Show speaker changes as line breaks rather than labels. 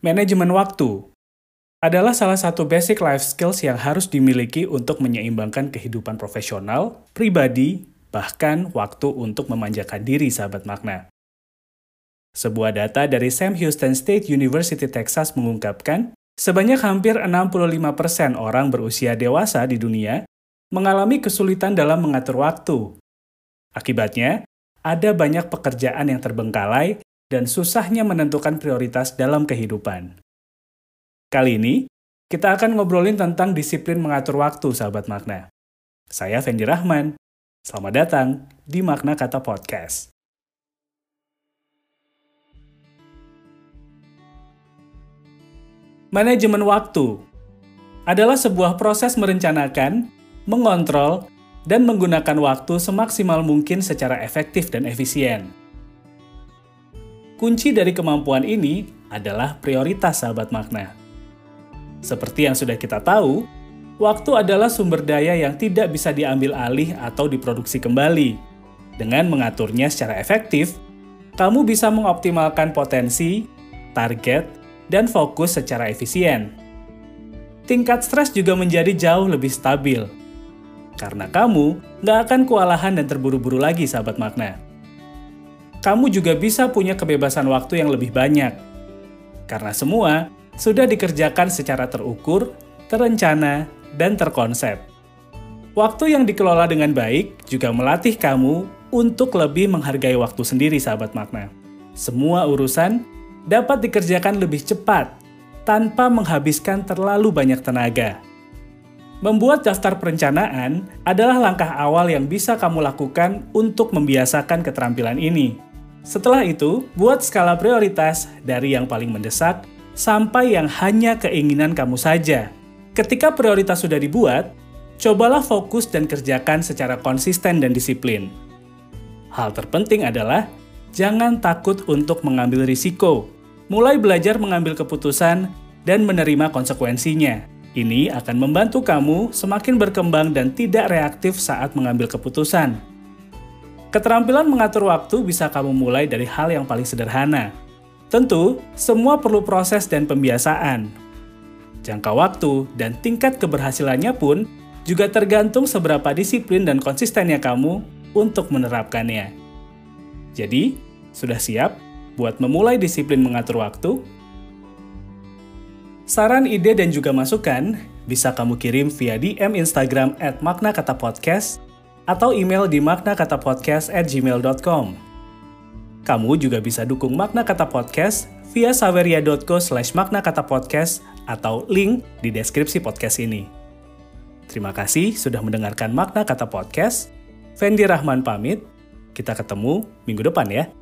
Manajemen waktu adalah salah satu basic life skills yang harus dimiliki untuk menyeimbangkan kehidupan profesional, pribadi, bahkan waktu untuk memanjakan diri sahabat makna. Sebuah data dari Sam Houston State University Texas mengungkapkan, sebanyak hampir 65% orang berusia dewasa di dunia mengalami kesulitan dalam mengatur waktu. Akibatnya, ada banyak pekerjaan yang terbengkalai dan susahnya menentukan prioritas dalam kehidupan. Kali ini, kita akan ngobrolin tentang disiplin mengatur waktu, sahabat makna. Saya Fendi Rahman. Selamat datang di Makna Kata Podcast. Manajemen waktu adalah sebuah proses merencanakan, mengontrol, dan menggunakan waktu semaksimal mungkin secara efektif dan efisien. Kunci dari kemampuan ini adalah prioritas sahabat makna. Seperti yang sudah kita tahu, waktu adalah sumber daya yang tidak bisa diambil alih atau diproduksi kembali. Dengan mengaturnya secara efektif, kamu bisa mengoptimalkan potensi, target, dan fokus secara efisien. Tingkat stres juga menjadi jauh lebih stabil. Karena kamu nggak akan kewalahan dan terburu-buru lagi, sahabat makna kamu juga bisa punya kebebasan waktu yang lebih banyak. Karena semua sudah dikerjakan secara terukur, terencana, dan terkonsep. Waktu yang dikelola dengan baik juga melatih kamu untuk lebih menghargai waktu sendiri, sahabat makna. Semua urusan dapat dikerjakan lebih cepat tanpa menghabiskan terlalu banyak tenaga. Membuat daftar perencanaan adalah langkah awal yang bisa kamu lakukan untuk membiasakan keterampilan ini. Setelah itu, buat skala prioritas dari yang paling mendesak sampai yang hanya keinginan kamu saja. Ketika prioritas sudah dibuat, cobalah fokus dan kerjakan secara konsisten dan disiplin. Hal terpenting adalah jangan takut untuk mengambil risiko. Mulai belajar mengambil keputusan dan menerima konsekuensinya. Ini akan membantu kamu semakin berkembang dan tidak reaktif saat mengambil keputusan. Keterampilan mengatur waktu bisa kamu mulai dari hal yang paling sederhana. Tentu, semua perlu proses dan pembiasaan. Jangka waktu dan tingkat keberhasilannya pun juga tergantung seberapa disiplin dan konsistennya kamu untuk menerapkannya. Jadi, sudah siap buat memulai disiplin mengatur waktu? Saran, ide, dan juga masukan bisa kamu kirim via DM Instagram at Makna Kata Podcast atau email di maknakatapodcast@gmail.com. Kamu juga bisa dukung Makna Kata Podcast via saveria.co slash maknakatapodcast atau link di deskripsi podcast ini. Terima kasih sudah mendengarkan Makna Kata Podcast. Fendi Rahman pamit. Kita ketemu minggu depan ya.